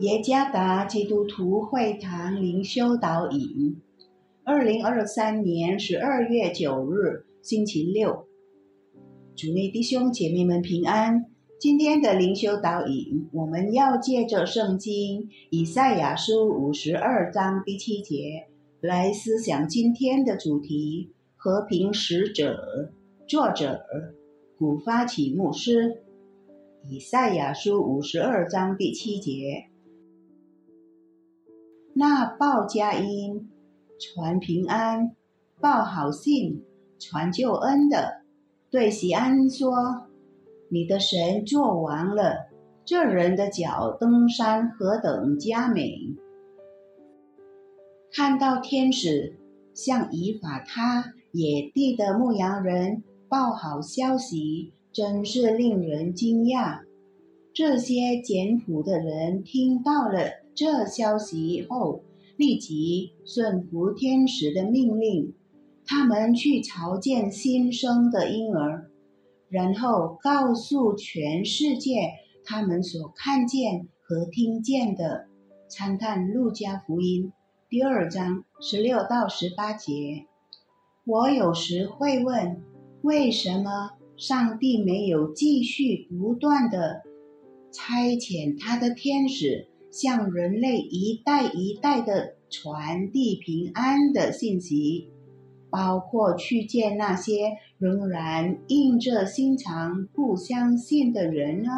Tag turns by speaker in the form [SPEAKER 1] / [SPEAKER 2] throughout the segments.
[SPEAKER 1] 耶加达基督徒会堂灵修导引，二零二三年十二月九日，星期六，主内弟兄姐妹们平安。今天的灵修导引，我们要借着圣经以赛亚书五十二章第七节来思想今天的主题：和平使者。作者古发起牧师。以赛亚书五十二章第七节。那报佳音、传平安、报好信、传救恩的，对西安说：“你的神做完了。”这人的脚登山何等佳美！看到天使向以法他野地的牧羊人报好消息，真是令人惊讶。这些简朴的人听到了。这消息后，立即顺服天使的命令，他们去朝见新生的婴儿，然后告诉全世界他们所看见和听见的。参看《路加福音》第二章十六到十八节。我有时会问：为什么上帝没有继续不断的差遣他的天使？向人类一代一代的传递平安的信息，包括去见那些仍然硬着心肠不相信的人呢？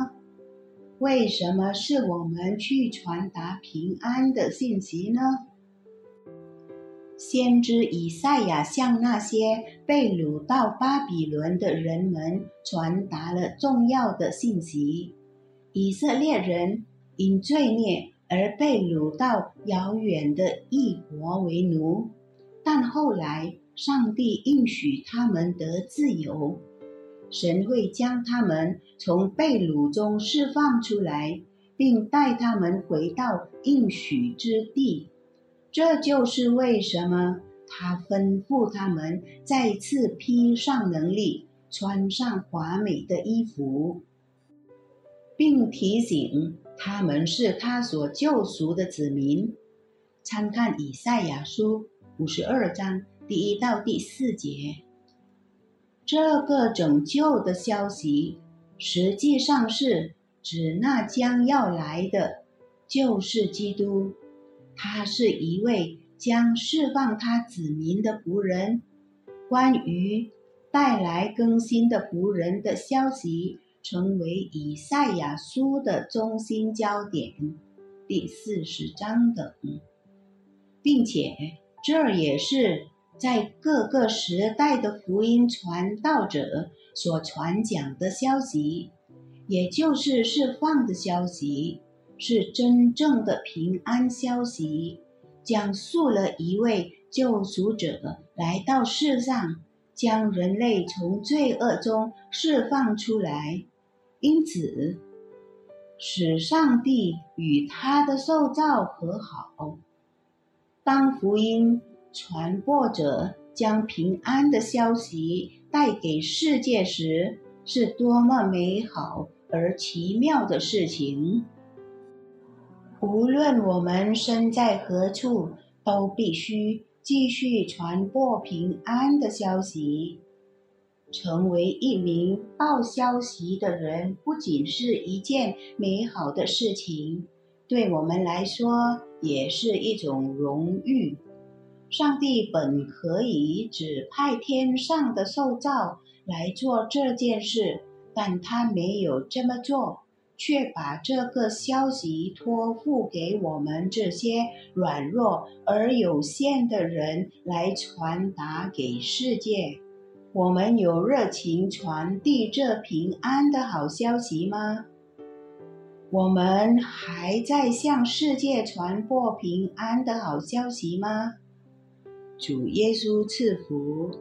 [SPEAKER 1] 为什么是我们去传达平安的信息呢？先知以赛亚向那些被掳到巴比伦的人们传达了重要的信息：以色列人。因罪孽而被掳到遥远的异国为奴，但后来上帝应许他们得自由，神会将他们从被掳中释放出来，并带他们回到应许之地。这就是为什么他吩咐他们再次披上能力，穿上华美的衣服，并提醒。他们是他所救赎的子民。参看以赛亚书五十二章第一到第四节。这个拯救的消息，实际上是指那将要来的，就是基督。他是一位将释放他子民的仆人。关于带来更新的仆人的消息。成为以赛亚书的中心焦点，第四十章等，并且这也是在各个时代的福音传道者所传讲的消息，也就是释放的消息，是真正的平安消息，讲述了一位救赎者来到世上。将人类从罪恶中释放出来，因此使上帝与他的受造和好。当福音传播者将平安的消息带给世界时，是多么美好而奇妙的事情！无论我们身在何处，都必须。继续传播平安的消息，成为一名报消息的人，不仅是一件美好的事情，对我们来说也是一种荣誉。上帝本可以指派天上的受造来做这件事，但他没有这么做。却把这个消息托付给我们这些软弱而有限的人来传达给世界。我们有热情传递这平安的好消息吗？我们还在向世界传播平安的好消息吗？主耶稣赐福。